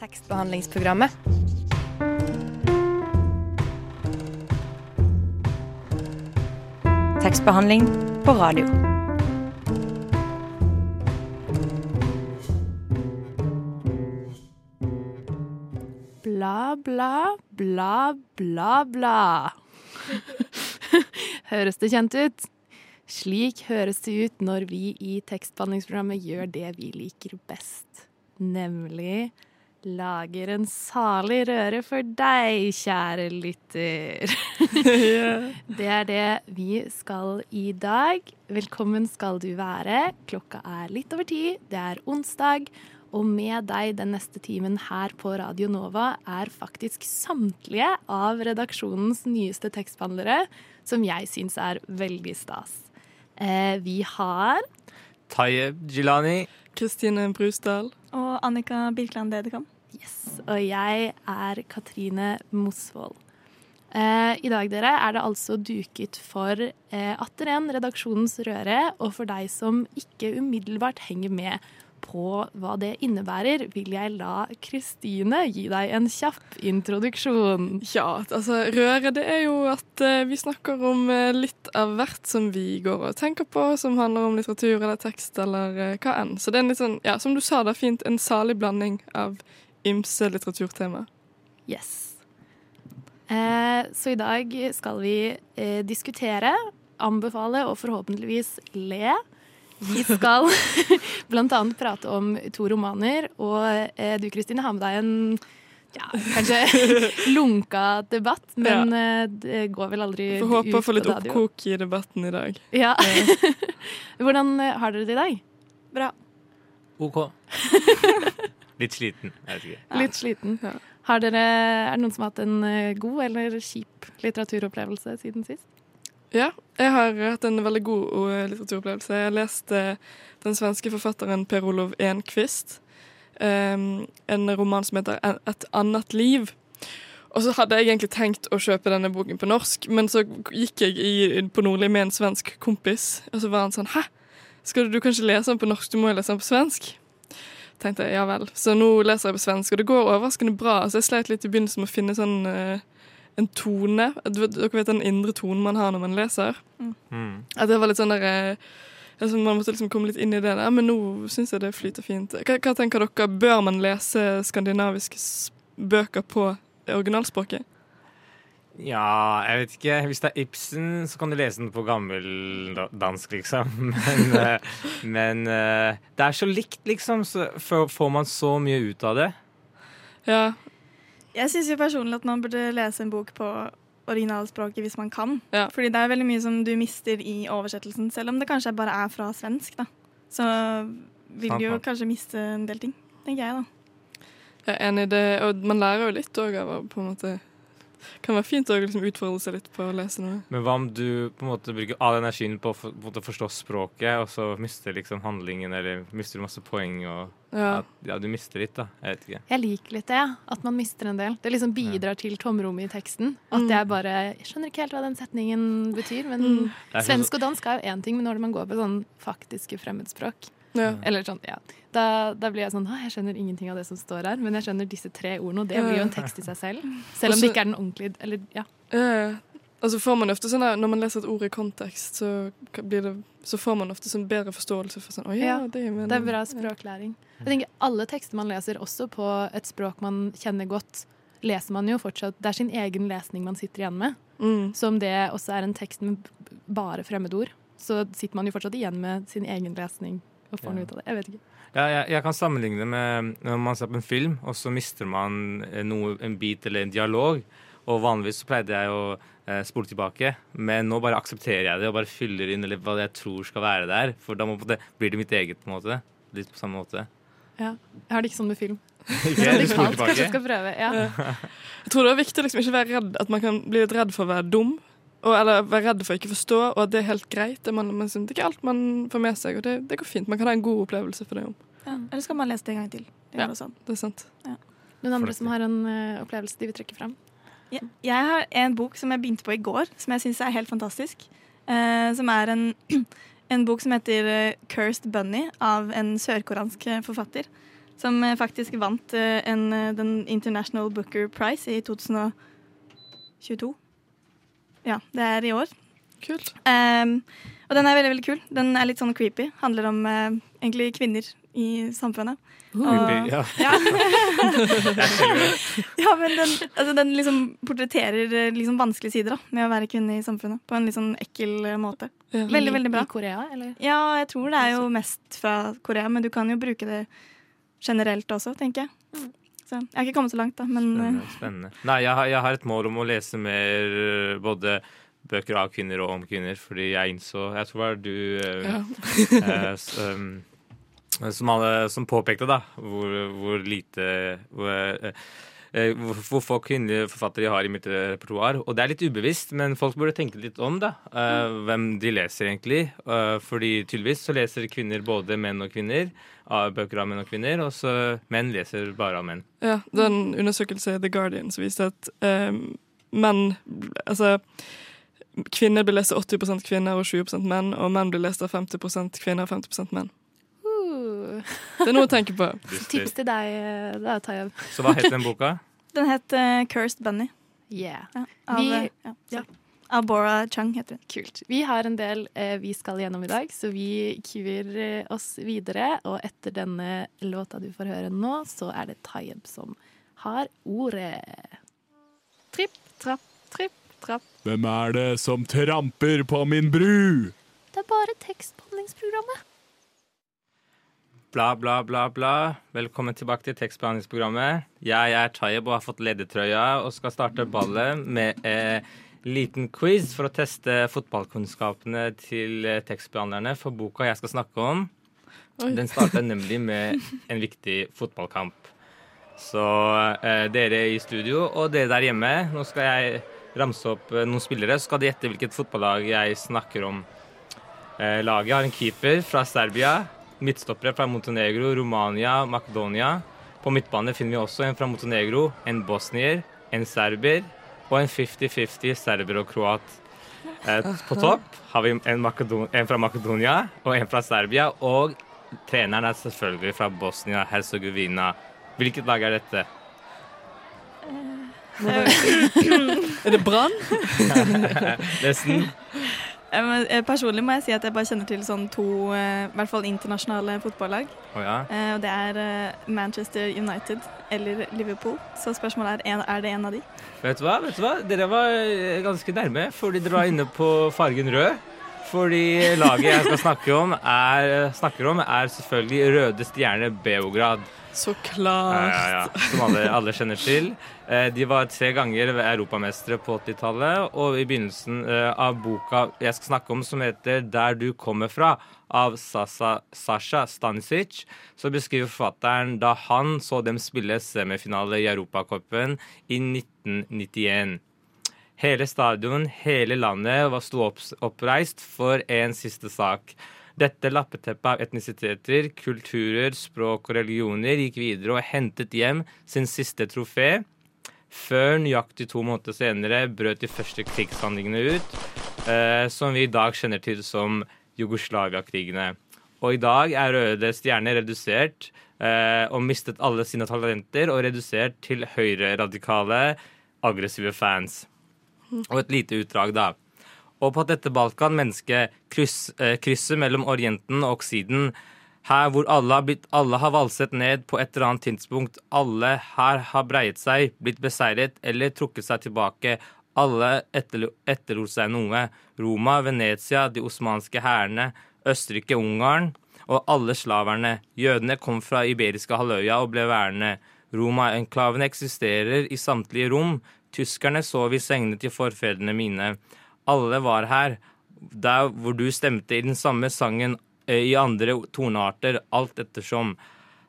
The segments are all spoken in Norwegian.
Tekstbehandlingsprogrammet. Tekstbehandling på radio. Bla, bla, bla, bla, bla. høres det kjent ut? Slik høres det ut når vi i tekstbehandlingsprogrammet gjør det vi liker best. Nemlig lager en salig røre for deg, kjære lytter. Det er det vi skal i dag. Velkommen skal du være. Klokka er litt over ti. Det er onsdag. Og med deg den neste timen her på Radio Nova er faktisk samtlige av redaksjonens nyeste tekstbehandlere, som jeg syns er veldig stas. Eh, vi har Tayeb Jilani. Kristine Brusdal. Og Annika Birkeland Dedekam. Yes, og jeg er Katrine Mosvold. Eh, I dag dere, er det altså duket for eh, atter en redaksjonens røre. Og for deg som ikke umiddelbart henger med på hva det innebærer, vil jeg la Kristine gi deg en kjapp introduksjon. Ja, altså røre det er jo at eh, vi snakker om eh, litt av hvert som vi går og tenker på, som handler om litteratur eller tekst eller eh, hva enn. Så det er en litt sånn, ja, som du sa er fint, en salig blanding av ymse litteraturtema. Yes. Eh, så i dag skal vi diskutere, anbefale og forhåpentligvis le. Vi skal blant annet prate om to romaner, og eh, du Kristine har med deg en ja, kanskje lunka debatt, men ja. det går vel aldri ut. Får håpe å få litt oppkok i debatten i dag. Ja. Hvordan eh, har dere det i dag? Bra. OK. Litt sliten. Jeg vet ikke. Litt sliten. Har dere, er det noen som har hatt en eh, god eller kjip litteraturopplevelse siden sist? Ja, jeg har hatt en veldig god eh, litteraturopplevelse. Jeg leste den svenske forfatteren Per Olov Enquist. Um, en roman som heter Et annet liv. Og så hadde jeg egentlig tenkt å kjøpe denne boken på norsk, men så gikk jeg i, på Nordli med en svensk kompis, og så var han sånn Hæ? Skal du, du kan ikke lese den på norsk, du må jo lese den på svensk. Tenkte jeg, ja vel. Så nå leser jeg på svensk, og det går overraskende bra. Altså, jeg sleit litt i begynnelsen med å finne sånn eh, en tone. Du Dere vet den indre tonen man har når man leser? Mm. At det var litt sånn der eh, altså Man måtte liksom komme litt inn i det der. Men nå syns jeg det flyter fint. Hva, hva tenker dere? Bør man lese skandinaviske bøker på originalspråket? Ja, jeg vet ikke. Hvis det er Ibsen, så kan du lese den på gammeldansk, liksom. Men, eh, men eh, det er så likt, liksom. Så får får man så mye ut av det. Ja. Jeg syns jo personlig at man burde lese en bok på originalspråket hvis man kan. Ja. Fordi det er veldig mye som du mister i oversettelsen, selv om det kanskje bare er fra svensk. da. Så vil du jo kanskje miste en del ting, tenker jeg da. Jeg er enig i det. Og man lærer jo litt òg av å på en måte Kan være fint å liksom utfordre seg litt på å lese noe. Men hva om du på en måte bruker all energien på å for- på en forstå språket, og så mister liksom handlingen, eller mister du masse poeng, og Ja. at, ja, du mister litt, da. Jeg vet ikke. Jeg liker litt det, at man mister en del. Det liksom bidrar til tomrommet i teksten. At Mm. jeg bare Jeg skjønner ikke helt hva den setningen betyr, men Mm. Det sånn- svensk og dansk er jo én ting, men når man går på sånn faktiske fremmedspråk Ja. Eller sånn, ja. Da, da blir jeg sånn «Å, Jeg skjønner ingenting av det som står her, men jeg skjønner disse tre ordene, og det blir jo en tekst i seg selv. Selv om det ikke er den ordentlige Eller ja. Eh, altså får man ofte sånn Når man leser et ord i kontekst, så, blir det, så får man ofte sånn bedre forståelse for sånn Å ja, Ja, det er Det er bra språklæring. Jeg tenker Alle tekster man leser, også på et språk man kjenner godt, leser man jo fortsatt Det er sin egen lesning man sitter igjen med. Mm. Så om det også er en tekst med bare fremmedord, så sitter man jo fortsatt igjen med sin egen lesning og får Ja. ut av det. Jeg vet ikke. Ja, jeg, jeg kan sammenligne det med når man ser på en film, og så mister man eh, noe, en bit eller en dialog. Og vanligvis så pleide jeg å eh, spole tilbake, men nå bare aksepterer jeg det og bare fyller inn eller hva jeg tror skal være der. For da må, det, blir det mitt eget, på en måte. Litt på samme måte. Ja. Jeg har det ikke sånn med film. Kanskje jeg skal prøve. Ja. Jeg tror det er viktig å liksom ikke være redd At man kan bli litt redd for å være dum. Og, eller være redd for å ikke forstå, og at det er helt greit. Det, man, man, det er ikke alt man får med seg, og det, det går fint. Man kan ha en god opplevelse for det om. Ja. Eller skal man lese det en gang til? Det Ja. Det er sant. Noen andre som har en uh, opplevelse de vil trekke fram? Ja. Jeg har en bok som jeg begynte på i går, som jeg syns er helt fantastisk. Uh, som er en, en bok som heter eh, 'Cursed Bunny' av en sørkoreansk eh, forfatter. Som faktisk vant uh, en, den International Booker Prize i 2022. Ja, det er i år. Kult. Um, og den er veldig veldig kul. Den er litt sånn creepy. Handler om uh, egentlig kvinner i samfunnet. Creepy, ja. Ja. ja, men den, altså, den liksom portretterer eh, liksom vanskelige sider da, med å være kvinne i samfunnet. På en litt sånn ekkel eh, måte. Ja. Veldig, veldig bra. I Korea, eller? Ja, jeg tror det er jo mest fra Korea, men du kan jo bruke det generelt også, tenker jeg. Så jeg har ikke kommet så langt, da, men eh, Spennende. spennende. Nei, jeg har, jeg har et mål om å lese mer eh, både bøker av kvinner og om kvinner, fordi jeg innså Jeg tror det var du eh, Ja. eh, s- um, som, alle, som påpekte da hvor, hvor lite hvor, eh, hvor, hvor få kvinnelige forfattere har i mitt repertoar. Og det er litt ubevisst, men folk burde tenke litt om da, eh, hvem de leser egentlig. Eh, fordi tydeligvis så leser kvinner både menn og kvinner, av bøker av menn og kvinner, og så menn leser bare av menn. Ja, det er en undersøkelse The Guardian som viste at um, menn Altså kvinner blir lest av 80% kvinner og 20% menn, og menn blir lest av 50 kvinner og 50% menn. Uh, Det er noe å tenke på. tips til deg, eh, da, Tayeb. Så hva het den boka? den het uh, Cursed Bunny. Yeah. Ja, av, Vi- eh, ja, ja. sorry. av Bora Chung heter hun. Kult. Vi har en del eh, vi skal gjennom i dag, så vi kuer eh, oss videre. Og etter denne låta du får høre nå, så er det Tayeb som har ordet. Tripp, trapp, tripp, trapp. Hvem er det som tramper på min bru? Det er bare tekstbehandlingsprogrammet. Bla, bla, bla, bla. Velkommen tilbake til tekstbehandlingsprogrammet. Jeg er Tayeb og har fått ledertrøya og skal starte ballet med eh, liten quiz for å teste fotballkunnskapene til eh, tekstbehandlerne for boka jeg skal snakke om. Oi. Den starter nemlig med en viktig fotballkamp. Så eh, dere i studio og dere der hjemme, nå skal jeg ramse opp eh, noen spillere, så skal de gjette hvilket fotballag jeg snakker om. Eh, laget har en keeper fra Serbia, midtstoppere fra Montenegro, Romania, Makedonia. På midtbane finner vi også en fra Montenegro, en bosnier, en serber og en 50-50 serber og kroat. Eh, på topp har vi en, en fra Makedonia og en fra Serbia, og treneren er selvfølgelig fra Bosnia-Hercegovina. Hvilket lag er dette? Er det Brann? Nesten. Eh, Personlig må jeg si at jeg bare kjenner til sånn to eh, i hvert fall internasjonale fotballag. Oh, ja. Eh, og det er Manchester United eller Liverpool. Så spørsmålet er er det en av de. Vet du hva? Vet du hva? Dere var ganske nærme, fordi dere var inne på fargen rød. Fordi laget jeg skal snakke om, er, snakker om, er selvfølgelig Røde Stjerne Beograd. Så klart. ja, ja. Som alle, alle kjenner til. Eh, De var tre ganger europamestere på 80-tallet, og i begynnelsen eh, av boka jeg skal snakke om, som heter 'Der du kommer fra', av Sasa, Sasha Stanisic, så beskriver forfatteren da han så dem spille semifinale i Europacupen i 1991. Hele stadion, hele landet var sto opp, oppreist for en siste sak. Dette lappeteppet av etnisiteter, kulturer, språk og religioner gikk videre og hentet hjem sin siste trofé. Før nøyaktig to måneder senere brøt de første krigshandlingene ut, eh, som vi i dag kjenner til som Jugoslavia-krigene. Og i dag er Røde Stjerne redusert eh, og mistet alle sine talenter og redusert til høyreradikale, aggressive fans. Og et lite utdrag, da. Og på dette Balkan mennesket kryss, eh, krysset mellom Orienten og Oksiden. Her hvor alle har, blitt, alle har valset ned på et eller annet tidspunkt. Alle her har breiet seg, blitt beseiret eller trukket seg tilbake. Alle etterlo- etterlot seg noe. Roma, Venezia, de osmanske hærene, Østerrike, Ungarn og alle slaverne. Jødene kom fra Iberiske halvøya og ble værende. Roma-enklavene eksisterer i samtlige rom. Tyskerne sov i sengene til forfedrene mine. Alle var her. Der hvor du stemte i den samme sangen eh, i andre tonearter, alt ettersom.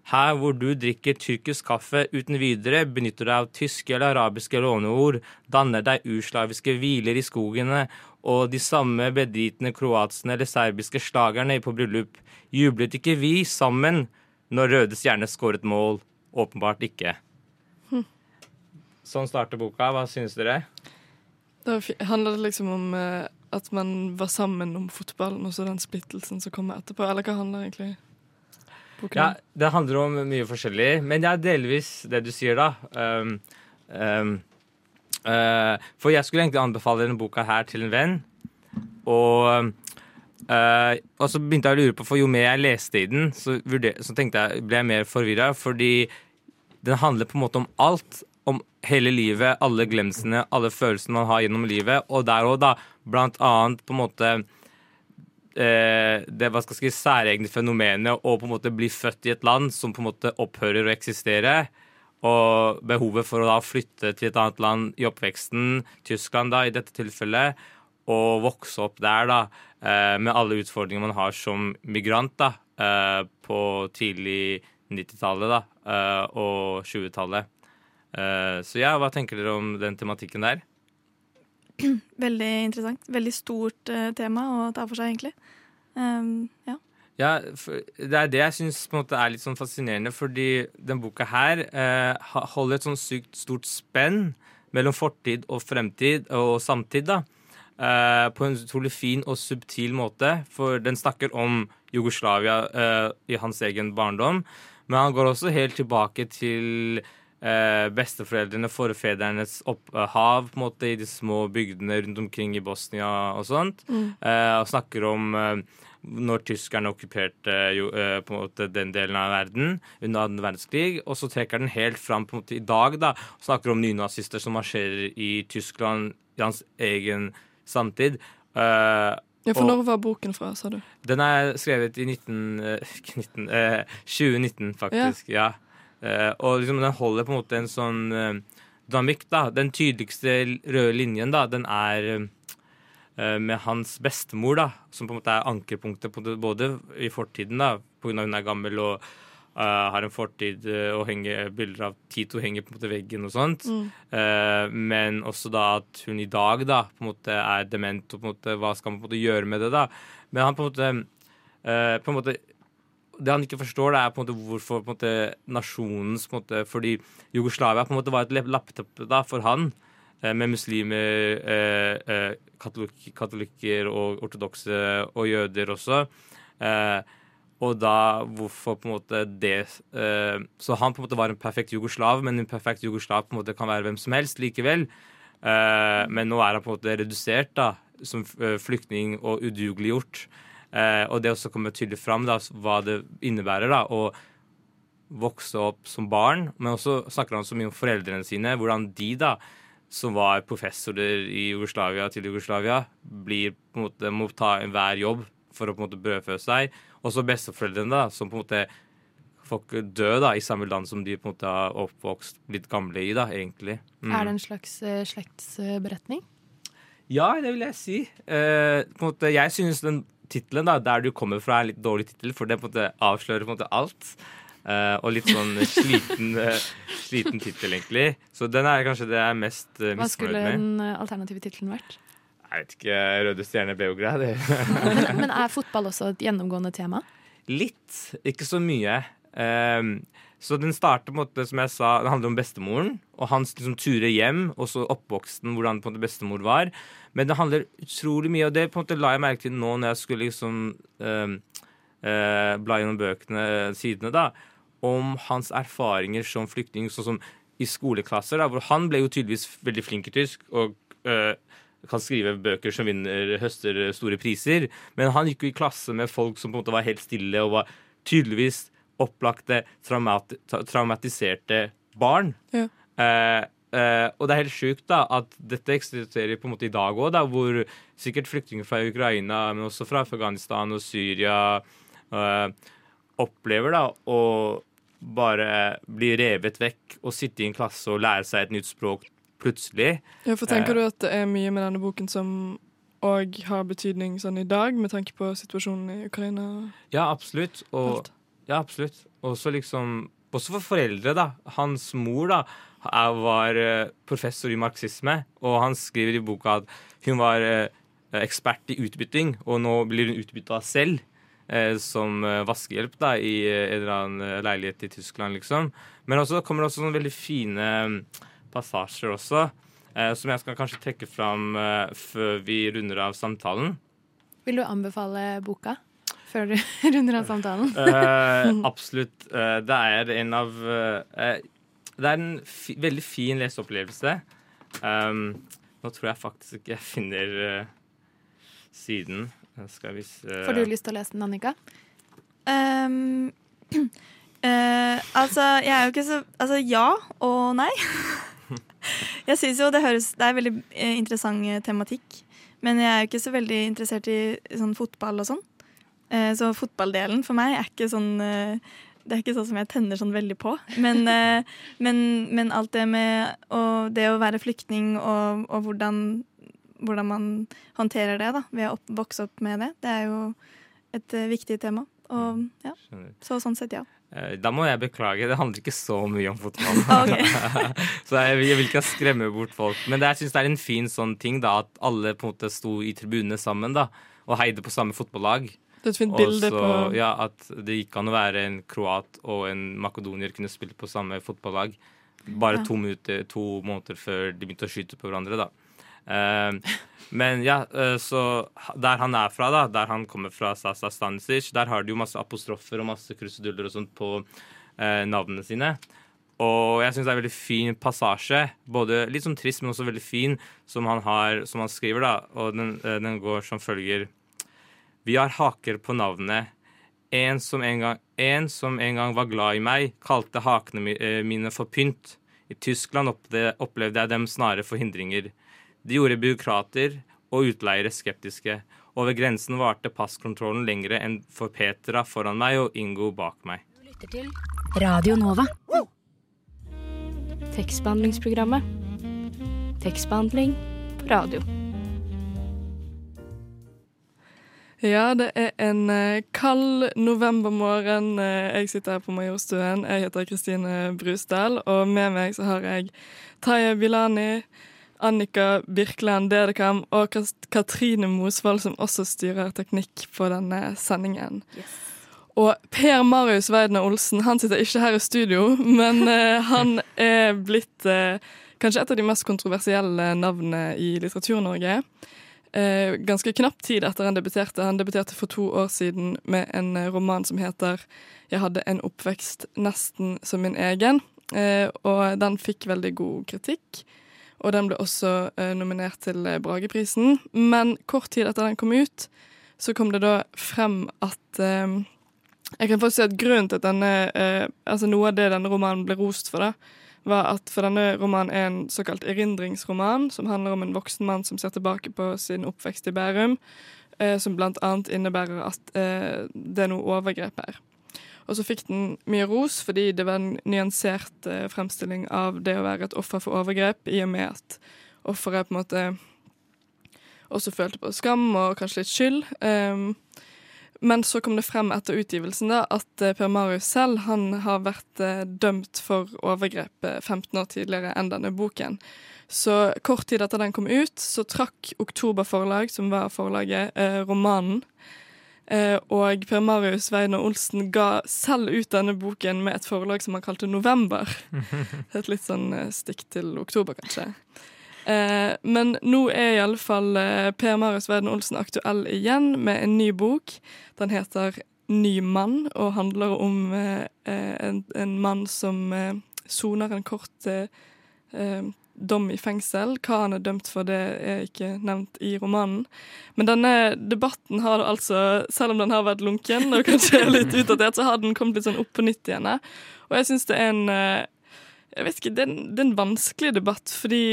Her hvor du drikker tyrkisk kaffe uten videre, benytter deg av tyske eller arabiske låneord, danner deg urslaviske hviler i skogene, og de samme bedritne kroatsene eller serbiske slagerne på bryllup. Jublet ikke vi sammen når Røde Stjerne skåret mål? Åpenbart ikke. Sånn starter boka. Hva synes dere? Da handler det liksom om eh, at man var sammen om fotballen, og så den splittelsen som kommer etterpå. Eller hva handler det egentlig? boken? Ja, det handler om mye forskjellig, men det er delvis det du sier, da. Um, um, uh, for jeg skulle egentlig anbefale denne boka her til en venn, og uh, og så begynte jeg å lure på, for jo mer jeg leste i den, så, vurder, så tenkte jeg, ble jeg mer forvirra, fordi den handler på en måte om alt. Hele livet, alle glemsene, alle følelsene man har gjennom livet. Og der òg, da, blant annet på en måte eh, det hva skal jeg si, særegne fenomenet å på en måte bli født i et land som på en måte opphører å eksistere. Og behovet for å da flytte til et annet land i oppveksten, Tyskland da, i dette tilfellet, og vokse opp der da, eh, med alle utfordringer man har som migrant da, eh, på tidlig 90-tallet da, eh, og 20-tallet. Eh, så ja, hva tenker dere om den tematikken der? Veldig interessant. Veldig stort eh, tema å ta for seg, egentlig. Um, ja. Ja, det er det jeg syns er litt sånn fascinerende, fordi den boka her eh, holder et sånn sykt stort spenn mellom fortid og fremtid og samtid, da. Eh, på en utrolig fin og subtil måte, for den snakker om Jugoslavia eh, i hans egen barndom. Men han går også helt tilbake til eh, besteforeldrene, forfedrenes opphav på en måte i de små bygdene rundt omkring i Bosnia og sånt. Eh, og snakker om eh, når tyskerne okkuperte jo, eh, på en måte den delen av verden under annen verdenskrig. Og så trekker den helt fram på en måte i dag da, og snakker om nynazister som marsjerer i Tyskland i hans egen samtid. Eh, Ja, For og- når var boken fra, sa du? den er skrevet i 19, eh, 19, eh, 2019, faktisk. Ja. Eh, og liksom den holder på en måte en sånn eh, dynamikk, da. Den tydeligste røde linjen, da, den er eh, med hans bestemor, da. Som på en måte er ankerpunktet både i fortiden, da, av hun er gammel og uh, har en fortid eh, og henger bilder av Tito henger på en måte veggen og sånt. Eh, men også da at hun i dag da på en måte er dement, og på en måte, hva skal man på en måte gjøre med det da? Men han på en måte, uh, på en måte det han ikke forstår, det er på en måte hvorfor på en måte, nasjonens på en måte, Fordi Jugoslavia på en måte var et lappeteppe for han, eh, med muslimer, eh, eh, katolik, katolikker og ortodokse og jøder også. Eh, og da hvorfor på en måte det eh, Så han på en måte var en perfekt jugoslav, men en perfekt jugoslav på en måte kan være hvem som helst likevel. Men nå er han på en måte redusert da, som flyktning og udugeliggjort. Eh, og det også kommer tydelig fram da, hva det innebærer da, å vokse opp som barn. Men også snakker han så mye om foreldrene sine, hvordan de da, som var professorer i Jugoslavia til Jugoslavia, blir på en måte, må ta enhver jobb for å på en måte brødfø seg. Også besteforeldrene, da, som på en måte folk dø da, i samme land som de på en måte har oppvokst, litt gamle i, da, egentlig. Mm. Er det en slags uh, slektsberetning? Ja, det vil jeg si. Uh, på en måte, jeg synes den tittelen, da, der du kommer fra, er en litt dårlig tittel, for det på en måte avslører på en måte alt. Uh, og litt sånn sliten, uh, sliten tittel, egentlig. Så den er kanskje det jeg er mest uh, Hva skulle den alternative tittelen vært? Jeg vet ikke. Røde Stjerne Beograd. Men, men er fotball også et gjennomgående tema? Litt, ikke så mye. Ehm, så den starter på en måte, som jeg sa, det handler om bestemoren og hans liksom, turer hjem, og så oppvoksten, hvordan på en måte bestemor var. Men det handler utrolig mye, og det på en måte la jeg merke til nå når jeg skulle liksom um, uh, bla gjennom bøkene, sidene, da, om hans erfaringer som flyktning, sånn som i skoleklasser, da, hvor han ble jo tydeligvis veldig flink i tysk, og uh, kan skrive bøker som vinner, høster store priser. Men han gikk jo i klasse med folk som på en måte var helt stille og var tydeligvis opplagte, traumati traumatiserte barn. Ja. Eh, eh, og det er helt sjukt da, at dette eksisterer på en måte i dag òg, hvor sikkert flyktninger fra Ukraina, men også fra Afghanistan og Syria eh, opplever da å bare bli revet vekk og sitte i en klasse og lære seg et nytt språk plutselig. Ja, for Tenker Eh. du at det er mye med denne boken som òg har betydning sånn i dag, med tanke på situasjonen i Ukraina? Ja, absolutt. Og, Alt. Ja, absolutt. Også liksom Også for foreldre, da. Hans mor da var eh, professor i marxisme, og han skriver i boka at hun var eh, ekspert i utbytting, og nå blir hun utbytta selv. Eh, som eh, vaskehjelp da, i en eller annen leilighet i Tyskland, liksom. Men også kommer det også sånne veldig fine mm, passasjer også, eh, som jeg skal kanskje trekke fram eh, før vi runder av samtalen. Vil du anbefale boka? Før du runder av samtalen? uh, absolutt. Uh, det er en av uh, Det er en fi, veldig fin leseopplevelse. Um, nå tror jeg faktisk ikke jeg finner siden. Skal vi se Får du lyst til å lese den, Annika? Um, eh, altså, jeg er jo ikke så Altså, ja og nei. jeg syns jo det høres Det er veldig interessant tematikk. Men jeg er jo ikke så veldig interessert i sånn fotball og sånn. Eh, så fotballdelen for meg er ikke sånn eh, Det er ikke sånn som jeg tenner sånn veldig på. Men, eh, men, men alt det med å, det å være flyktning og, og hvordan, hvordan man håndterer det da, ved å opp, vokse opp med det, det er jo et viktig tema. Og ja, så sånn sett, ja. Da må jeg beklage, det handler ikke så mye om fotball. Okay. så jeg, vil- jeg vil ikke skremme bort folk. Men det, jeg syns det er en fin sånn ting da, at alle på en måte sto i tribunene sammen da, og heide på samme fotballag. Det er et fint bilde på ja, At det gikk an å være en kroat og en makedonier kunne spille på samme fotballag. Bare Ja. to, minutter, to måneder før de begynte å skyte på hverandre, da. Eh, men ja, eh, så der han er fra, da, der han kommer fra, Sasa Stanisic, der har de jo masse apostrofer og masse kruseduller og sånt på uh, navnene sine. Og jeg syns det er en veldig fin passasje. Både litt sånn trist, men også veldig fin, som han, har, som han skriver. da, Og den, eh, den går som følger. Vi har haker på navnet. En som en gang, en som en gang var glad i meg, kalte hakene eh, mine for pynt. I Tyskland opplevde, jeg dem snarere for hindringer. De gjorde byråkrater og utleiere skeptiske. Over grensen varte passkontrollen lengre enn for Petra foran meg og Ingo bak meg. Lytter til Radio Nova. Tekstbehandlingsprogrammet. Tekstbehandling på radio. Ja, det er en eh, kald novembermorgen. Eh, jeg sitter her på Majorstuen. Jeg heter Kristine Brusdal, og med meg så har jeg Taye Bilani, Annika Birkeland Dedekam og Katrine Mosvold, som også styrer teknikk på denne sendingen. Og Per Marius Weidner Olsen han sitter ikke her i studio, men eh, han er blitt kanskje et av de mest kontroversielle navnene i Litteratur-Norge. Eh, ganske knapp tid etter han debuterte. Han debuterte for to år siden med en eh, roman som heter 'Jeg hadde en oppvekst nesten som min egen'. Eh, og den fikk veldig god kritikk. Og den ble også eh, nominert til eh, Brageprisen. Men kort tid etter den kom ut, så kom det da frem at eh, Jeg kan faktisk si at grunnen til at denne Altså noe av det denne romanen ble rost for, da, var at for denne romanen er en såkalt erindringsroman, som handler om en voksen mann som ser tilbake på sin oppvekst i Bærum, eh, som annet innebærer at eh, det er noe overgrep her. Og så fikk den mye ros fordi det var en nyansert eh, fremstilling av det å være et offer for overgrep, i og med at offeret på en måte også følte på skam og kanskje litt skyld. Um, men så kom det frem etter utgivelsen da, at eh, Per Marius selv han har vært eh, dømt for overgrep eh, 15 år tidligere enn denne boken. Så kort tid etter den kom ut, så trakk Oktober Forlag, som var forlaget, eh, romanen. Eh, og Per Marius Weiner Olsen ga selv ut denne boken med et forlag som han kalte November. Et litt sånn eh, stikk til oktober, kanskje. Eh, men nå er i alle fall eh, Per Marius Verden Olsen aktuell igjen med en ny bok. Den heter Ny mann og handler om eh, eh, en, en mann som soner en kort eh, dom i fengsel. Hva han er dømt for, det er ikke nevnt i romanen. Men denne debatten har altså, selv om den har vært lunken og kanskje er litt utdatert, så har den kommet litt sånn opp på nytt igjen. Og jeg syns det er en jeg vet ikke, det er, en, det er en vanskelig debatt, fordi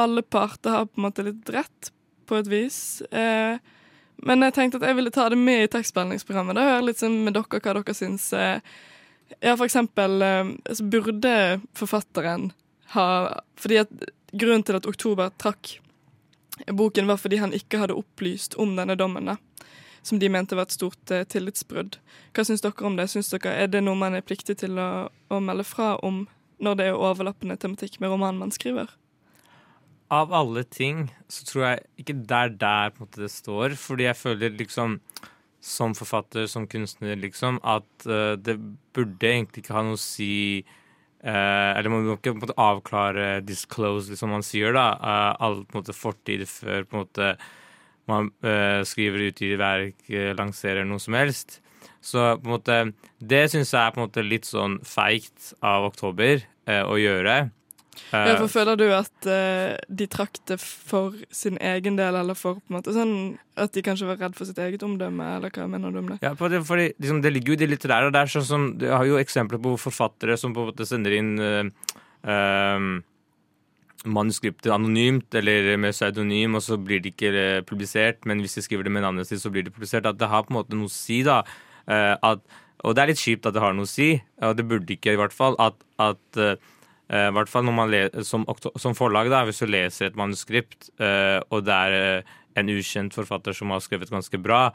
alle parter har på en måte litt rett, på et vis. Eh, men jeg tenkte at jeg ville ta det med i tekstbehandlingsprogrammet. Da høre litt sånn med dere hva dere syns. Eh, ja, for eksempel eh, så burde forfatteren ha Fordi at grunnen til at Oktober trakk boken, var fordi han ikke hadde opplyst om denne dommen, da. Som de mente var et stort eh, tillitsbrudd. Hva syns dere om det? Syns dere, Er det noe man er pliktig til å, å melde fra om når det er overlappende tematikk med romanen man skriver? Av alle ting så tror jeg ikke det er der på en måte det står, fordi jeg føler liksom som forfatter, som kunstner, liksom, at uh, det burde egentlig ikke ha noe å si uh, Eller man må ikke på en måte avklare, disclose, liksom man sier, da, uh, all på en måte fortid før på en måte man skriver ut i verk, lanserer noe som helst. Så på en måte, det syns jeg er på en måte litt sånn feigt av Oktober å gjøre. Eh, Ja, for Føler du at uh, de trakk det for sin egen del, eller for på en måte sånn at de kanskje var redd for sitt eget omdømme, eller hva mener du om det? Ja, det, fordi, liksom, det ligger jo i det litterære. og Det er sånn som, du har jo eksempler på forfattere som på en måte sender inn uh, manuskriptet anonymt eller med pseudonym, og så blir det ikke eh, publisert. Men hvis de skriver det med navnet sitt, så blir det publisert. At det har på en måte noe å si, da. Eh, at, og det er litt kjipt at det har noe å si, og det burde ikke i hvert fall. At, at eh, i hvert fall som, som forlag, da, hvis du leser et manuskript, eh, og det er eh, en ukjent forfatter som har skrevet ganske bra,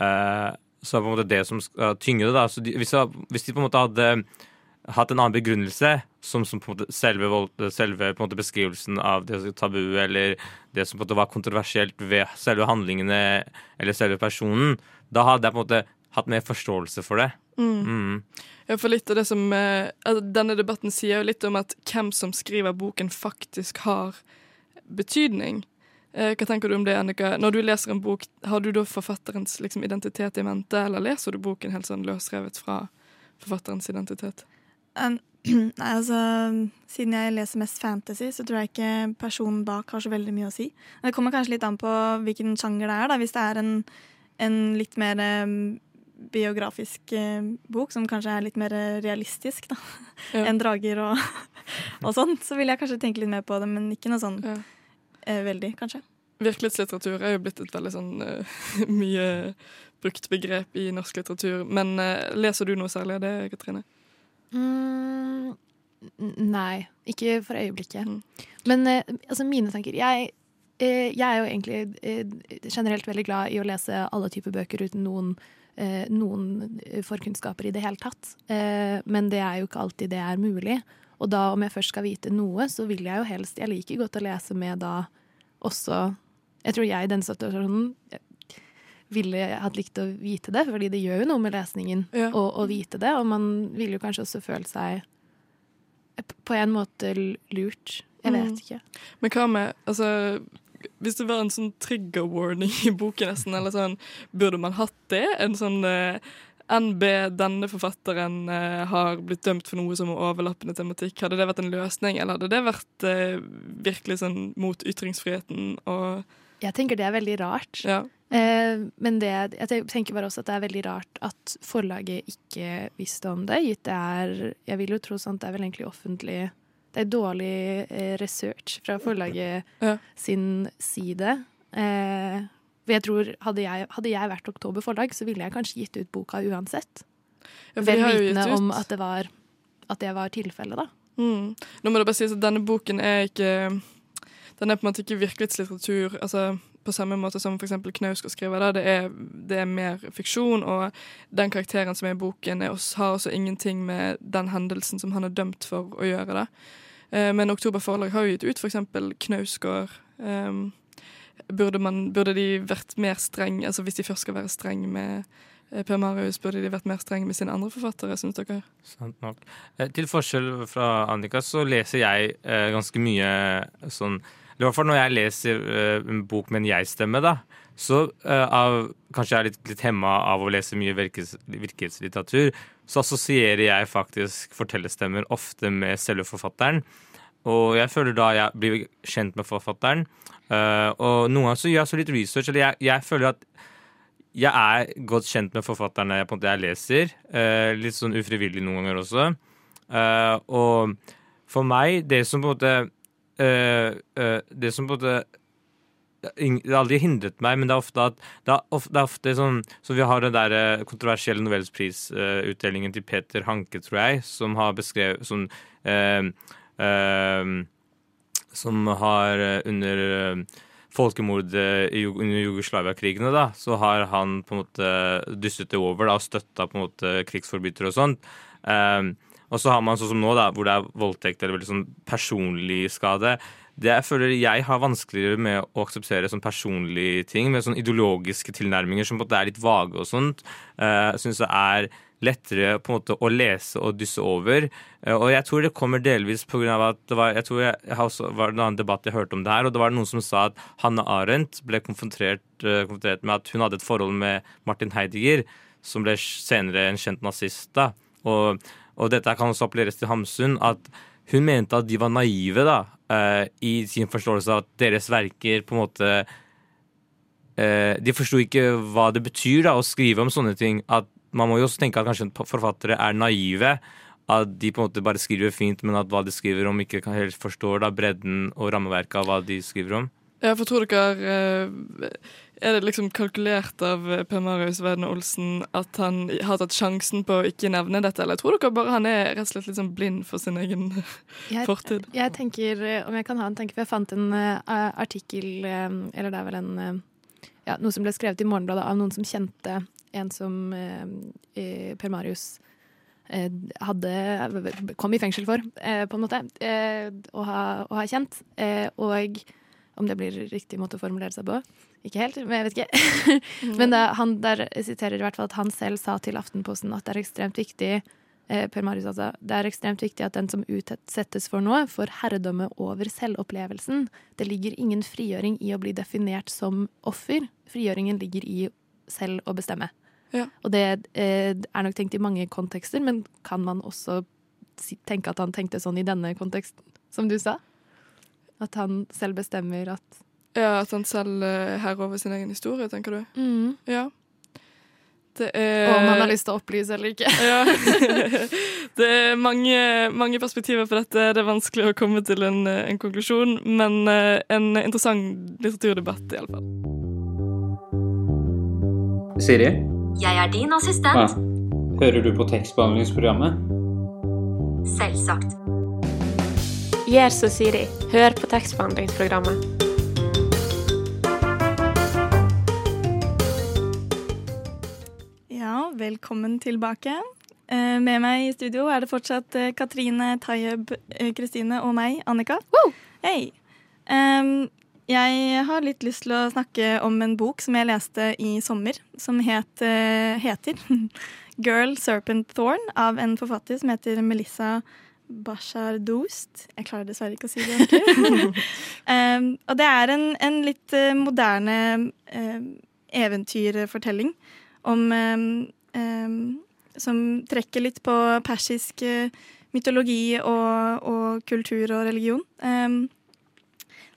eh, så er det på en måte det som skal tynge det. da. Så de, hvis, de- hvis de på en måte hadde hatt en annen begrunnelse, som, som selve, selve måte beskrivelsen av det tabuet, eller det som på en måte var kontroversielt ved selve handlingene eller selve personen, da hadde jeg på en måte hatt mer forståelse for det. Mm. Ja, for litt av det som eh, altså, Denne debatten sier jo litt om at hvem som skriver boken, faktisk har betydning. Eh, hva tenker du om det, Annika? Når du leser en bok, har du da forfatterens liksom, identitet i mente, eller leser du boken helt sånn løsrevet fra forfatterens identitet? Um, Nei, altså Siden jeg leser mest fantasy, så tror jeg ikke personen bak har så veldig mye å si. Det kommer kanskje litt an på hvilken sjanger det er. da Hvis det er en, en litt mer um, biografisk eh, bok, som kanskje er litt mer eh, realistisk da Ja. enn drager og, og sånn, så vil jeg kanskje tenke litt mer på det, men ikke noe sånn Ja. eh, veldig, kanskje. Virkelighetslitteratur er jo blitt et veldig sånn mye brukt begrep i norsk litteratur. Men leser du noe særlig av det, Katrine? Mm, nei, ikke for øyeblikket. Mm. Men altså mine tanker jeg, eh, jeg er jo egentlig generelt veldig glad i å lese alle typer bøker uten noen, noen forkunnskaper i det hele tatt. Eh, men det er jo ikke alltid det er mulig. Og da om jeg først skal vite noe, så vil jeg jo helst Jeg liker godt å lese med da også Jeg tror jeg i den situasjonen ville hatt likt å vite det, fordi det gjør jo noe med lesningen Ja. å, å vite det. Og man ville jo kanskje også følt seg på en måte lurt. Jeg vet Mm. ikke. Men hva med altså, Hvis det var en sånn trigger warning i boken, nesten, eller sånn, burde man hatt det? En sånn eh, NB, denne forfatteren eh, har blitt dømt for noe som er overlappende tematikk. Hadde det vært en løsning, eller hadde det vært eh, virkelig sånn mot ytringsfriheten og Jeg tenker det er veldig rart. Ja. Eh, men det, jeg tenker bare også at det er veldig rart at forlaget ikke visste om det. Gitt det er Jeg vil jo tro sånt det er vel egentlig offentlig Det er dårlig eh, research fra forlaget Ja. sin side. Eh, for jeg tror hadde jeg, hadde jeg vært Oktober forlag, så ville jeg kanskje gitt ut boka uansett. Ja, Vel vitende om at det var, at det var tilfellet, da. Mm. Nå må det bare sies at denne boken er ikke Den er på en måte ikke virkelighetslitteratur altså på samme måte som f.eks. Knausgård skriver. Da. Det, er, det er mer fiksjon, og den karakteren som er i boken, er har også ingenting med den hendelsen som han er dømt for å gjøre. Da. Eh, men Oktober Forlag har jo gitt ut f.eks. Knausgård. Um, burde, man, burde de vært mer streng, altså hvis de først skal være streng med eh, Per Marius, burde de vært mer streng med sine andre forfattere, syns dere? Sant nok. Eh, Til forskjell fra Annika så leser jeg ganske mye sånn i hvert fall når jeg leser eh, en bok med en jeg-stemme, da. Så eh, av, kanskje jeg er litt, litt hemma av å lese mye virkes, virkelighetslitteratur. Så assosierer jeg faktisk fortellerstemmer ofte med selve forfatteren. Og jeg føler da jeg blir kjent med forfatteren. Uh, og noen ganger så gjør jeg så litt research, eller jeg, jeg føler at jeg er godt kjent med forfatterne jeg, på en måte, jeg leser. Uh, litt sånn ufrivillig noen ganger også. Uh, og for meg, det som på en måte eh, eh, Det som på en måte Det har aldri hindret meg, men det er ofte at det er ofte, det er ofte sånn Så vi har den der eh, kontroversielle nobelprisutdelingen til Peter Hanke, tror jeg, som har beskrevet Som eh, eh, Som har eh, under eh, folkemordet under Jugoslavia-krigene, da, så har han på en måte dysset det over da, og støtta på en måte krigsforbrytere og sånt. Um, og så har man sånn som nå, da, hvor det er voldtekt eller veldig sånn personlig skade. Det jeg føler jeg har vanskeligere med å akseptere sånn personlige ting, med sånn ideologiske tilnærminger som på en måte er litt vage og sånt. Uh, jeg syns det er lettere på en måte å lese og dysse over. Eh, Og jeg tror det kommer delvis på grunn av at det var, jeg tror jeg, jeg var en annen debatt jeg hørte om det her, og det var noen som sa at Hanne Arendt ble konfrontert, eh, konfrontert med at hun hadde et forhold med Martin Heidegger, som ble senere en kjent nazist. da. Og, og dette kan også appelleres til Hamsun, at hun mente at de var naive da, uh, i sin forståelse av at deres verker på en måte uh, De forsto ikke hva det betyr da, å skrive om sånne ting. At Man må jo også tenke at kanskje forfattere er naive. At de på en måte bare skriver fint, men at hva de skriver om, ikke kan helt forstår da, bredden og rammeverket av hva de skriver om. Ja, for tror dere eh, Er det liksom kalkulert av Per Marius Vedne Olsen at han har tatt sjansen på å ikke nevne dette, eller tror dere bare han er rett og slett litt sånn blind for sin egen Jeg, fortid? jeg tenker, eh, om jeg kan ha en tenke, for jeg fant en uh, artikkel, eller det er vel en uh, ja, noe som ble skrevet i Morgenbladet av noen som kjente en som eh, Per Marius hadde kom i fengsel for, på en måte, å, ha, å ha kjent. Og om det blir riktig måte å formulere seg på. Ikke helt, men jeg vet ikke. men da, han der siterer i hvert fall at han selv sa til Aftenposten at det er ekstremt viktig eh, Per Marius altså, det er ekstremt viktig at den som utsettes for noe, får herredømme over selvopplevelsen. Det ligger ingen frigjøring i å bli definert som offer. Frigjøringen ligger i selv å bestemme. Ja. Og det eh, er nok tenkt i mange kontekster, men kan man også si, tenke at han tenkte sånn i denne konteksten, som du sa? At han selv bestemmer at Ja, At han selv herrer herre over sin egen historie, tenker du? mm. Ja. Det er om han har lyst til å opplyse eller ikke. Ja. det er mange, mange perspektiver på dette. Det er vanskelig å komme til en, en konklusjon, men eh, en interessant litteraturdebatt iallfall. Siri, Jeg er din ja. assistent. hører du på tekstbehandlingsprogrammet? Selvsagt. Gjør som Siri. Hør på tekstbehandlingsprogrammet. Ja, velkommen tilbake. Eh, Med meg i studio er det fortsatt eh, Katrine, Tayeb, eh, Kristine og meg, Annika. Hei! Um, jeg har litt lyst til å snakke om en bok som jeg leste i sommer, som het, heter 'Girl Serpent Thorn' av en forfatter som heter Melissa Bashar Dost. Jeg klarer dessverre ikke å si det ordentlig. um, og det er en, en litt eh, moderne eh, eventyrfortelling om um, um, Som trekker litt på persisk uh, mytologi og, og kultur og religion.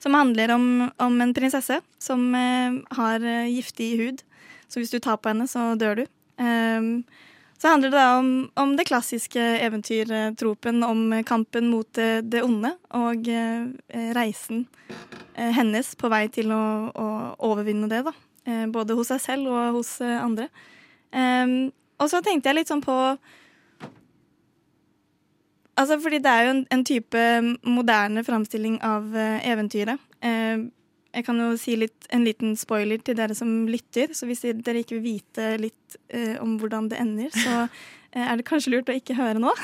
Som handler om, om en prinsesse som har giftig hud. Så hvis du tar på henne, så dør du. Em, så handler det da om, om det klassiske eventyrtropen om kampen mot det, onde og eh, reisen eh, hennes på vei til å, å overvinne det, da. Eh, både hos seg selv og hos andre. Og så tenkte jeg litt sånn på Altså, fordi det er jo en, en type moderne framstilling av eventyret. Jeg kan jo si litt, en liten spoiler til dere som lytter, så hvis dere ikke vil vite litt eh, om hvordan det ender, så eh, er det kanskje lurt å ikke høre nå.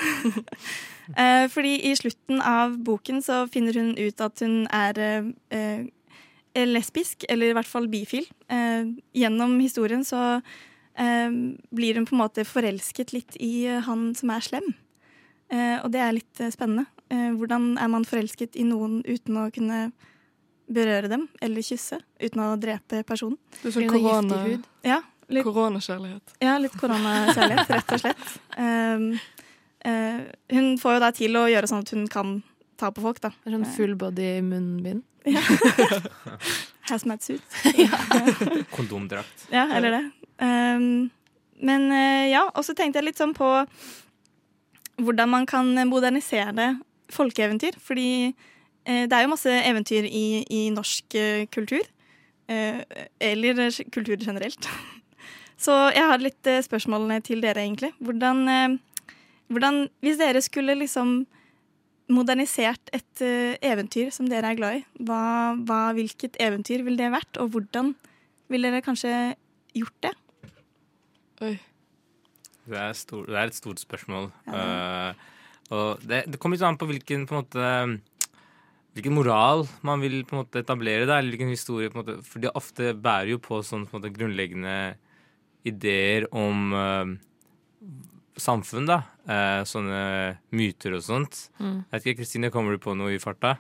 eh, fordi i slutten av boken så finner hun ut at hun er eh, eh, lesbisk, eller i hvert fall bifil. Eh, gjennom historien så blir hun på en måte forelsket litt i han som er slem. Og det er litt spennende. Hvordan er man forelsket i noen uten å kunne berøre dem eller kysse, uten å drepe personen? Det er sånn korona. Ja, litt, koronakjærlighet. ja, litt koronakjærlighet, rett og slett. Um, uh, hun får jo da til å gjøre sånn at hun kan ta på folk, da. Det er sånn full body munnbind. Hazmat suit. Kondomdrakt. Ja, eller det. Um, men uh, ja, og så tenkte jeg litt sånn på hvordan man kan modernisere folkeeventyr. Fordi eh, det er jo masse eventyr i, i norsk eh, kultur. Eh, eller eh, kultur generelt. Så jeg har litt spørsmålene spørsmål til dere, egentlig. Hvordan, eh, hvordan Hvis dere skulle liksom modernisert et eh, eventyr som dere er glad i, hva, hva, hvilket eventyr ville det vært, og hvordan ville dere kanskje gjort det? Oi. Det er, stor, det er et stort spørsmål. Eh, og det, det kommer litt an på hvilken på en måte, hvilken moral man vil på en måte etablere, der, eller hvilken historie. på en måte, For de ofte bærer jo på sånne på en måte, grunnleggende ideer om uh, samfunn, da. Uh, sånne myter og sånt. Mm. Jeg vet ikke, Kristine, kommer du på noe i farta?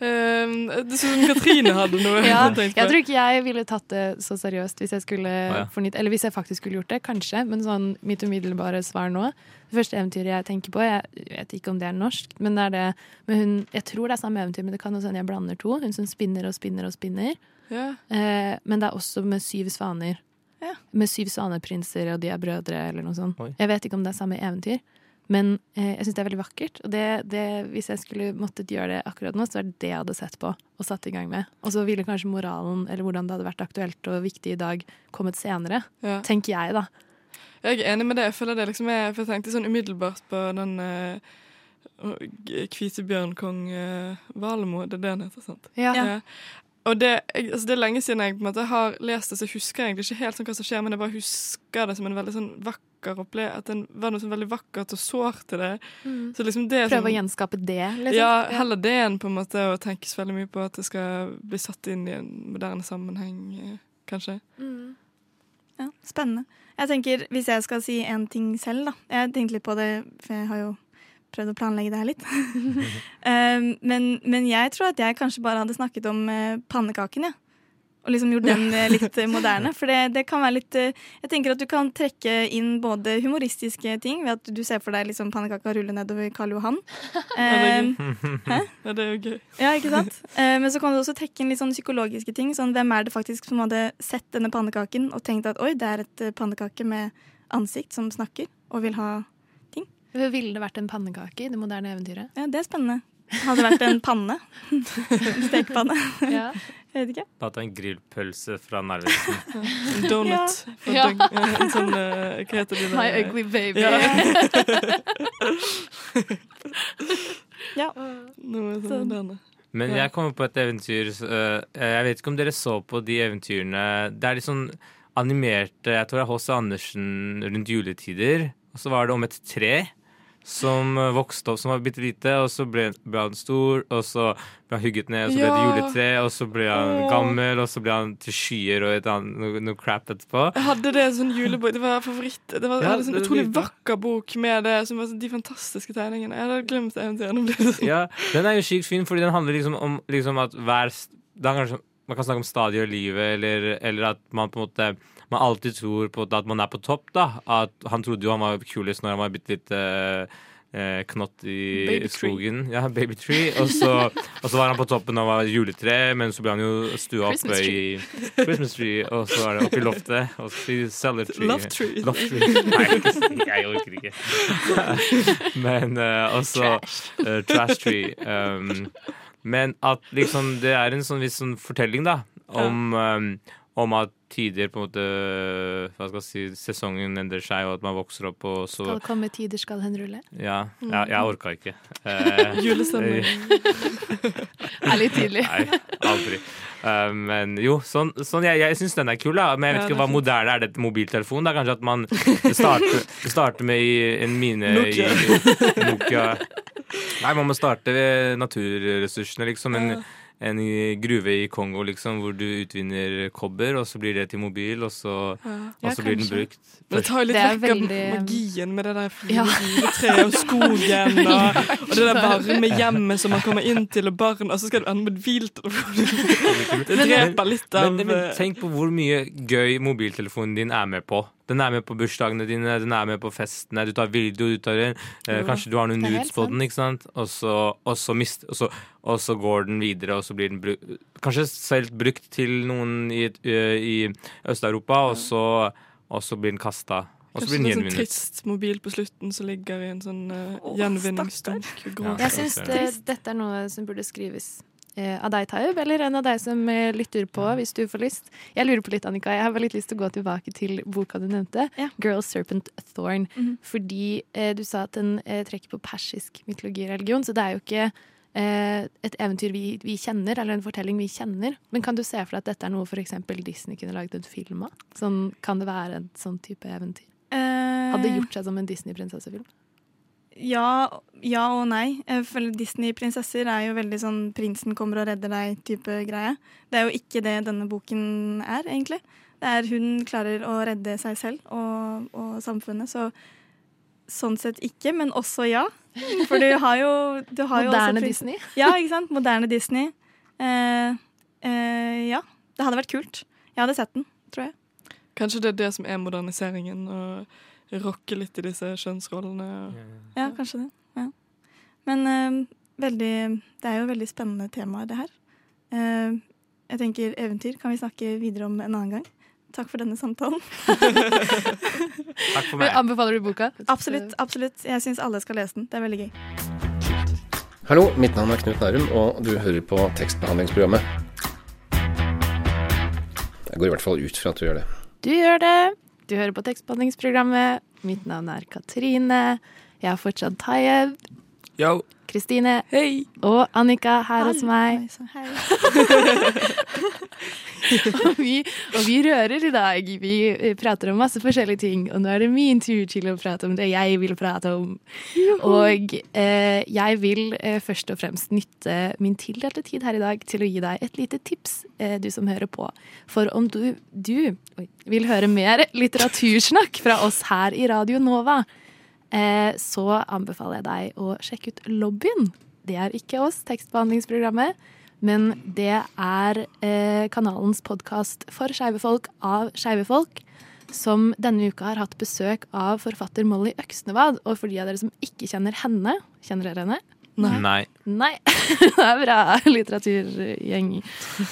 Um, det så som Katrine hadde noe. Ja, jeg tror ikke jeg ville tatt det så seriøst hvis jeg skulle ah, ja. fornytt Eller hvis jeg faktisk skulle gjort det, kanskje. Men sånn mitt umiddelbare svar nå Det første eventyret jeg tenker på, jeg vet ikke om det er norsk, men det er det med hun Jeg tror det er samme eventyr, men det kan også hende jeg blander to. Hun som spinner og spinner og spinner. Ja. Eh, men det er også med syv svaner. Ja. Med syv svaneprinser, og de er brødre, eller noe sånt. Oi. Jeg vet ikke om det er samme eventyr, men eh, jeg syns det er veldig vakkert. Og det, det, hvis jeg skulle måttet gjøre det akkurat nå, så er det det jeg hadde sett på og satt i gang med. Og så ville kanskje moralen, eller hvordan det hadde vært aktuelt og viktig i dag, kommet senere. Ja. Tenker jeg, da. Jeg er enig med det. Jeg føler det liksom er, for jeg tenkte sånn umiddelbart på den eh, hvite bjørnkong uh, Valemo. Det er det han heter, sant? Ja. Ja. Og det, altså det er lenge siden jeg på en måte har lest det, så jeg husker egentlig ikke helt sånn hva som skjer, men jeg bare husker det som en veldig sånn vakker opplevelse. At det var noe sånn veldig vakkert og sårt til det. Så liksom det Prøve å sånn- gjenskape det, liksom. Ja, heller det enn på en måte å tenkes veldig mye på at det skal bli satt inn i en moderne sammenheng, eh, kanskje. Mm. Ja, spennende. Jeg tenker, Hvis jeg skal si en ting selv, da. Jeg har tenkt litt på det, for jeg har jo prøvd å planlegge det her litt. um, men, men jeg tror at jeg kanskje bare hadde snakket om eh, pannekaken, jeg. Og liksom gjort den eh, litt eh, moderne. For det, det kan være litt eh, Jeg tenker at du kan trekke inn både humoristiske ting ved at du ser for deg liksom pannekaka rulle nedover Karl Johan. Hæ? Ja, det er jo gøy. Ja, ikke sant? Eh, men så kan du også trekke inn litt sånn psykologiske ting. Sånn, hvem er det faktisk som hadde sett denne pannekaken og tenkt at oi, det er et pannekake med ansikt som snakker og vil ha ting. Ville det vært en pannekake i det moderne eventyret? Ja, det er spennende. Hadde det vært en panne. Stekepanne. Ja. Jeg vet ikke. Da ta en grillpølse fra Narvesen. En donut. Ja. døgn- ja, En sånn eh, Hva heter det? My ugly baby. Ja. Ja. Noe sånn Så- Men jeg kommer på et eventyr øh, Jeg vet ikke om dere så på de eventyrene. Det er litt sånn animerte Jeg tror det er H.C. Andersen rundt juletider. Og så var det om et tre som øh, vokste opp som var bitte lite, og så ble, ble han stor, og så ble han hugget ned, og så ble det juletre, og så ble han gammel, og så ble han til skyer og et annet, noe, noe crap etterpå. Jeg hadde det en sånn julebok. Det var favoritt. Det var, Ja, en sånn utrolig vakker bok med det, som var sånn, de fantastiske tegningene. Jeg hadde glemt eventyret. Nå det sånn. Ja, den er jo sykt fin, fordi den handler liksom om liksom at hver er Man kan snakke om stadier i livet, eller, eller at man på en måte Man alltid tror på at man er på topp, da. At han trodde jo han var kulest når han var bitte litt uh, eh, knott i Baby tree. skogen. Ja, baby tree. Og så, og så var han på toppen av var juletre, men så ble han jo stua oppe i Christmas tree, og så var det oppe i loftet. Og så cellar tree. Love tree. Love tree. Nei, jeg orker ikke. Men uh, også uh, Trash Tree. Um, men at liksom det er en sånn viss sånn fortelling, da, om, um, om at tider på en måte Hva skal jeg si Sesongen endrer seg, og at man vokser opp, og så Skal komme tider, skal den rulle. Ja, ja jeg orka ikke. Eh, Julestemning. Er litt tidlig. Nei, aldri. Uh, men jo, sånn, sånn jeg, jeg syns den er kul, da. Men jeg vet Ja, ikke hva er hva moderne er det mobiltelefon? Da kanskje at man starter, starter med i en mine Nokia. i Nokia. Nei, man må starte ved naturressursene, liksom. En, Ja. En gruve i Kongo, liksom, hvor du utvinner kobber, og så blir det til mobil, og så, Ja. og så blir den brukt. Det tar jo litt vekk veldig... av magien med det der fine Ja. og skogen og, og det der varme hjemmet som man kommer inn til, og barn, og så skal du ende med et hviltelefon. Det dreper litt av Men, men eh, tenk på hvor mye gøy mobiltelefonen din er med på. Den er med på bursdagene dine, den er med på festene. Du tar video, du tar en, eh, Jo, Kanskje du har noen nudes på den, ikke sant? Og så, og, så mist, og, så, og så går den videre, og så blir den brukt Kanskje selv brukt til noen i, et- i Øst-Europa, og, så- og så blir den kasta. Og så Kanskje blir det gjenvunnet. er en sånn trist mobil på slutten som ligger i en sånn uh, gjenvinningsdunk. Ja. Jeg syns det, dette er noe som burde skrives eh, av deg, Taub, eller en av deg som eh, lytter på, hvis du får lyst. Jeg lurer på litt, Annika. Jeg har bare litt lyst til å gå tilbake til boka du nevnte, Ja. 'Girl Serpent Thorn'. Mhm. Fordi eh, du sa at den eh, trekker på persisk mytologi og religion, så det er jo ikke eh, et eventyr vi, vi kjenner, eller en fortelling vi kjenner. Men kan du se for deg at dette er noe f.eks. Disney kunne laget en film av? Sånn, kan det være en sånn type eventyr? Eh, Hadde gjort seg som en Disney-prinsessefilm? Ja, ja og nei. Jeg føler Disney-prinsesser er jo veldig sånn prinsen kommer og redder deg-type greie. Det er jo ikke det denne boken er, egentlig. Det er hun klarer å redde seg selv og, og samfunnet. Så sånn sett ikke, men også ja. For du har jo, du har jo Moderne også Disney? Ja, ikke sant? Moderne Disney. Eh, eh, ja. Det hadde vært kult. Jeg hadde sett den, tror jeg. Kanskje det er det som er moderniseringen, å rokke litt i disse kjønnsrollene. Ja, kanskje det. Ja. Men uh, veldig Det er jo veldig spennende tema, det her. Uh, jeg tenker eventyr kan vi snakke videre om en annen gang. Takk for denne samtalen. Takk for meg. Anbefaler du boka? Absolutt. absolutt. Jeg syns alle skal lese den. Det er veldig gøy. Hallo, mitt navn er Knut Nærum, og du hører på tekstbehandlingsprogrammet. Jeg går i hvert fall ut fra at du gjør det. Du gjør det. Du hører på tekstbehandlingsprogrammet. Mitt navn er Katrine. Jeg er fortsatt Tayeb. Yo. Kristine. Og Annika her hos meg. og, vi, og vi rører i dag. Vi prater om masse forskjellige ting, og nå er det min tur til å prate om det jeg vil prate om. Og eh, jeg vil eh, først og fremst nytte min tildelte tid her i dag til å gi deg et lite tips, eh, du som hører på. For om du, du oi, vil høre mer litteratursnakk fra oss her i Radio Nova, så anbefaler jeg deg å sjekke ut Lobbyen. Det er ikke oss, tekstbehandlingsprogrammet, men det er eh, kanalens podkast for skeive folk av skeive folk. Som denne uka har hatt besøk av forfatter Molly Øksnevad. Og for de av dere som ikke kjenner henne, kjenner dere henne? Nei. Nei. det er bra litteraturgjeng.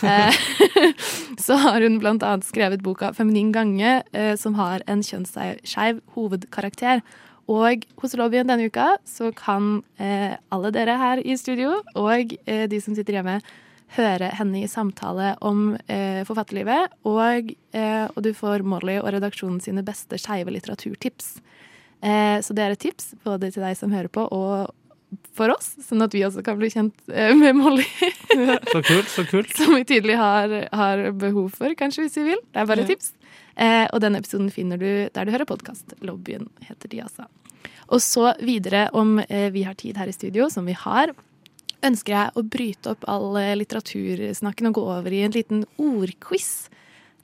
Eh, så har hun blant annet skrevet boka 'Feminin gange', eh, som har en kjønnsskeiv hovedkarakter. Og hos Lobbyen denne uka så kan eh, alle dere her i studio og eh, de som sitter hjemme, høre henne i samtale om eh, forfatterlivet. Og, eh, og du får Molly og redaksjonen sine beste skeive litteraturtips. Eh, så det er et tips både til deg som hører på, og for oss, sånn at vi også kan bli kjent eh, med Molly. Så kult, så kult. Som vi tydelig har, har behov for, kanskje, hvis vi vil. Det er bare et Ja. tips. Eh, og denne episoden finner du der du hører podkast. Lobbyen heter de, altså. Og så videre, om eh, vi har tid her i studio, som vi har, ønsker jeg å bryte opp all eh, litteratursnakken og gå over i en liten ordquiz.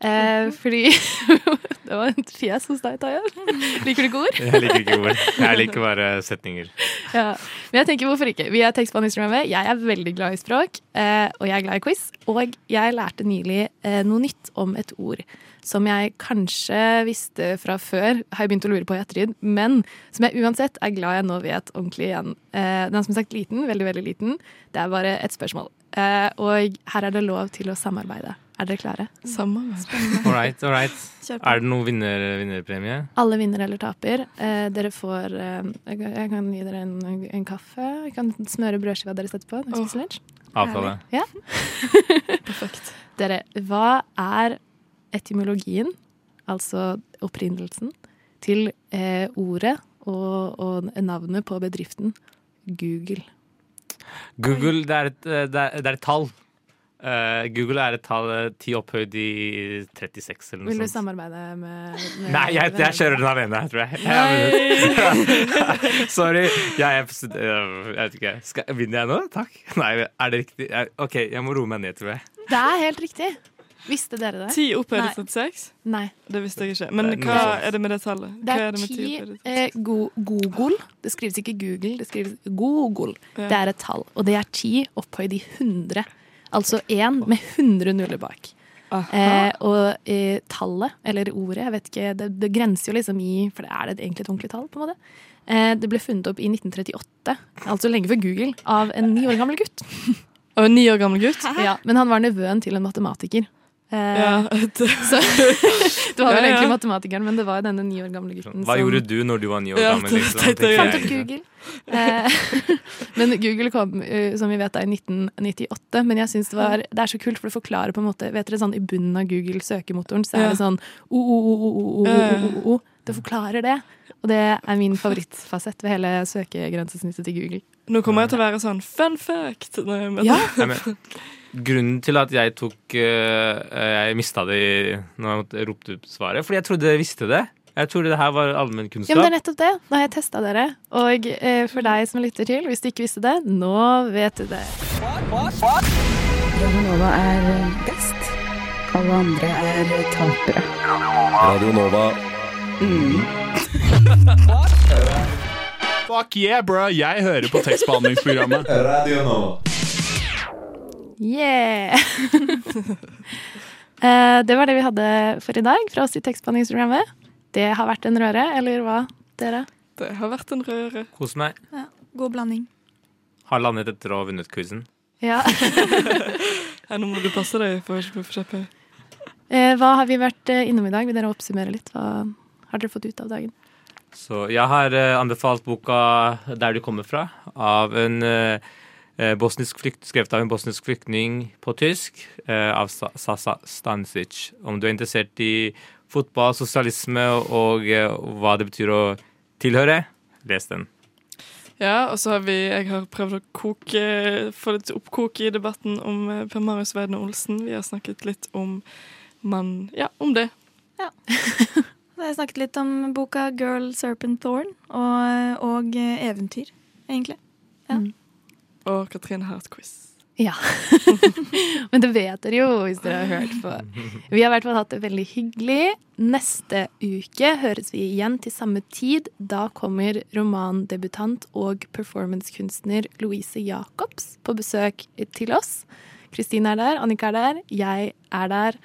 Eh, fordi Det var et fjes hos deg, Taja. Liker du ikke ord? Jeg liker ikke ord. Jeg liker bare setninger. Ja. Men jeg tenker hvorfor ikke? Vi er tekstbehandlingsprogrammet. Jeg er veldig glad i språk, eh, og jeg er glad i quiz. Og jeg lærte nylig eh, noe nytt om et ord som jeg kanskje visste fra før, har jeg begynt å lure på i ettertid, men som jeg uansett er glad jeg nå vet ordentlig igjen. Eh, den er som sagt liten, veldig, veldig liten. Det er bare et spørsmål. Eh, og her er det lov til å samarbeide. Er dere klare? Samarbeid. All right, all right. Er det noen vinner, vinnerpremie? Alle vinner eller taper. Eh, dere får eh, jeg, kan- gi dere en, en kaffe. Jeg kan smøre brødskiva deres etterpå. lunsj. Avtale. Ja. Perfekt. Dere, hva er etymologien, altså opprinnelsen, til eh, ordet og, og navnet på bedriften Google? Google, det er et, eh, det er, det er et tall. Uh, Google er et tall eh, ti opphøyd i 36 eller noe sånt. Vil du sånt. samarbeide med, med Nei, jeg, jeg kjører den alene, tror jeg. jeg. Sorry. Jeg, er, jeg vet ikke. Skal, vinner jeg nå? Takk. Nei, er det riktig? Jeg, OK, jeg må roe meg ned, tror jeg. Det er helt riktig. Visste dere det? Ti opphøyde til seks? Nei. Det visste jeg ikke. Men Det hva er det med det tallet? Det Hva er er det med ti ti opphøyd i 36? eh, go Google. Det skrives ikke Google, det skrives Google. Ja. Det er et tall. Og det er ti opphøyd i 100. Altså én med 100 nuller bak. Eh, og eh, tallet, eller ordet, jeg vet ikke, det, det grenser jo liksom i For er det egentlig et ordentlig tall, på en måte? Eh, det ble funnet opp i 1938, altså lenge før Google, av en ni år gammel gutt. Og en ni år gammel gutt? Ja, Men han var nevøen til en matematiker. Eh, Ja, så det var vel Ja, ja. egentlig matematikeren, men det var denne ni år gamle gutten. Hva som- gjorde du når du var ni år Ja, gammel? Liksom? jeg. Fant opp Google. Eh, men Google kom, eh, som vi vet, da, i 1998. Men jeg synes det, var, det er så kult, for det forklarer på en måte Vet dere, sånn I bunnen av Google søkemotoren så er det sånn o, o, o, o, o, o, Ja, ja, ja. o, o, o. Det forklarer det. Og det er min favorittfasett ved hele søkegrensesnittet til Google. Nå kommer jeg til å være sånn fun fact. Nei, men, Ja. Grunnen til at jeg tok eh, Jeg mista det i- når jeg ropte ut svaret, fordi jeg trodde jeg visste det. Jeg trodde det her var Ja, allmennkunnskap. men det er nettopp det. Nå har jeg testa dere. Og eh, for deg som lytter til, hvis du ikke visste det, nå vet du det. Radio Nova er best. Alle andre er tapere. Radio Nova. Mm. Fuck yeah, bro! Jeg hører på tekstbehandlingsprogrammet. Radio Nova. Yeah! Eh, det var det vi hadde for i dag fra oss i tekstbehandlingsprogrammet. Det har vært en røre, eller hva, dere? Det har vært en røre. Kos meg. Ja, god blanding. Har landet etter å ha vunnet quizen. Ja. Ja, nå må du passe deg for å ikke bli for kjapp. Eh, hva har vi vært eh, innom i dag? Vil dere oppsummere litt? Hva har dere fått ut av dagen? Så jeg har eh, anbefalt boka 'Der du kommer fra' av en eh, bosnisk flykt, skrevet av en bosnisk flyktning på tysk, eh, av Sasa Stanisic. Om du er interessert i fotball, sosialisme og eh, hva det betyr å tilhøre, les den. Ja, og så har vi Jeg har prøvd å koke, få litt oppkok i debatten om eh, Per Marius Weidner Olsen. Vi har snakket litt om mann Ja, om det. Ja. Vi har snakket litt om boka 'Girl Serpent Thorn' og, og eh, eventyr, egentlig. Ja. Og Katrine har et quiz. Ja. Men det vet dere jo hvis dere har hørt på. Vi har i hvert fall hatt det veldig hyggelig. Neste uke høres vi igjen til samme tid. Da kommer romandebutant og performancekunstner Louise Jacobs på besøk til oss. Kristine er der, Annika er der, jeg er der,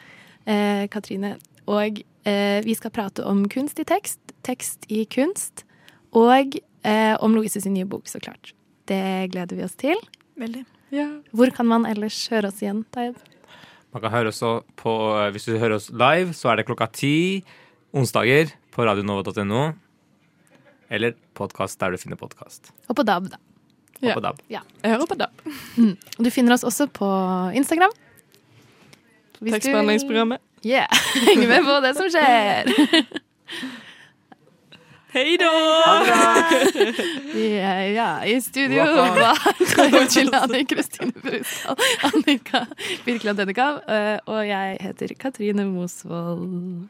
eh, Katrine. Og eh, vi skal prate om kunst i tekst, tekst i kunst, og eh, om Louise sin nye bok, så klart. Det gleder vi oss til. Veldig. Hvor kan man ellers høre oss igjen, Taib? Man kan høre oss på, eh, Hvis du hører oss live, så er det klokka ti onsdager på radionova.no. Eller podkast der du finner podkast. Og på DAB, da. Og på DAB. Ja. Jeg hører på DAB. Mm. Du finner oss også på Instagram. Tekstbehandlingsprogrammet. Yeah. Heng med på det som skjer. Hei da! Ja, ja, i studio var. Unnskyld, Kristine Brustad, Annika Birkeland Dennekav, eh, og jeg heter Katrine Mosvold.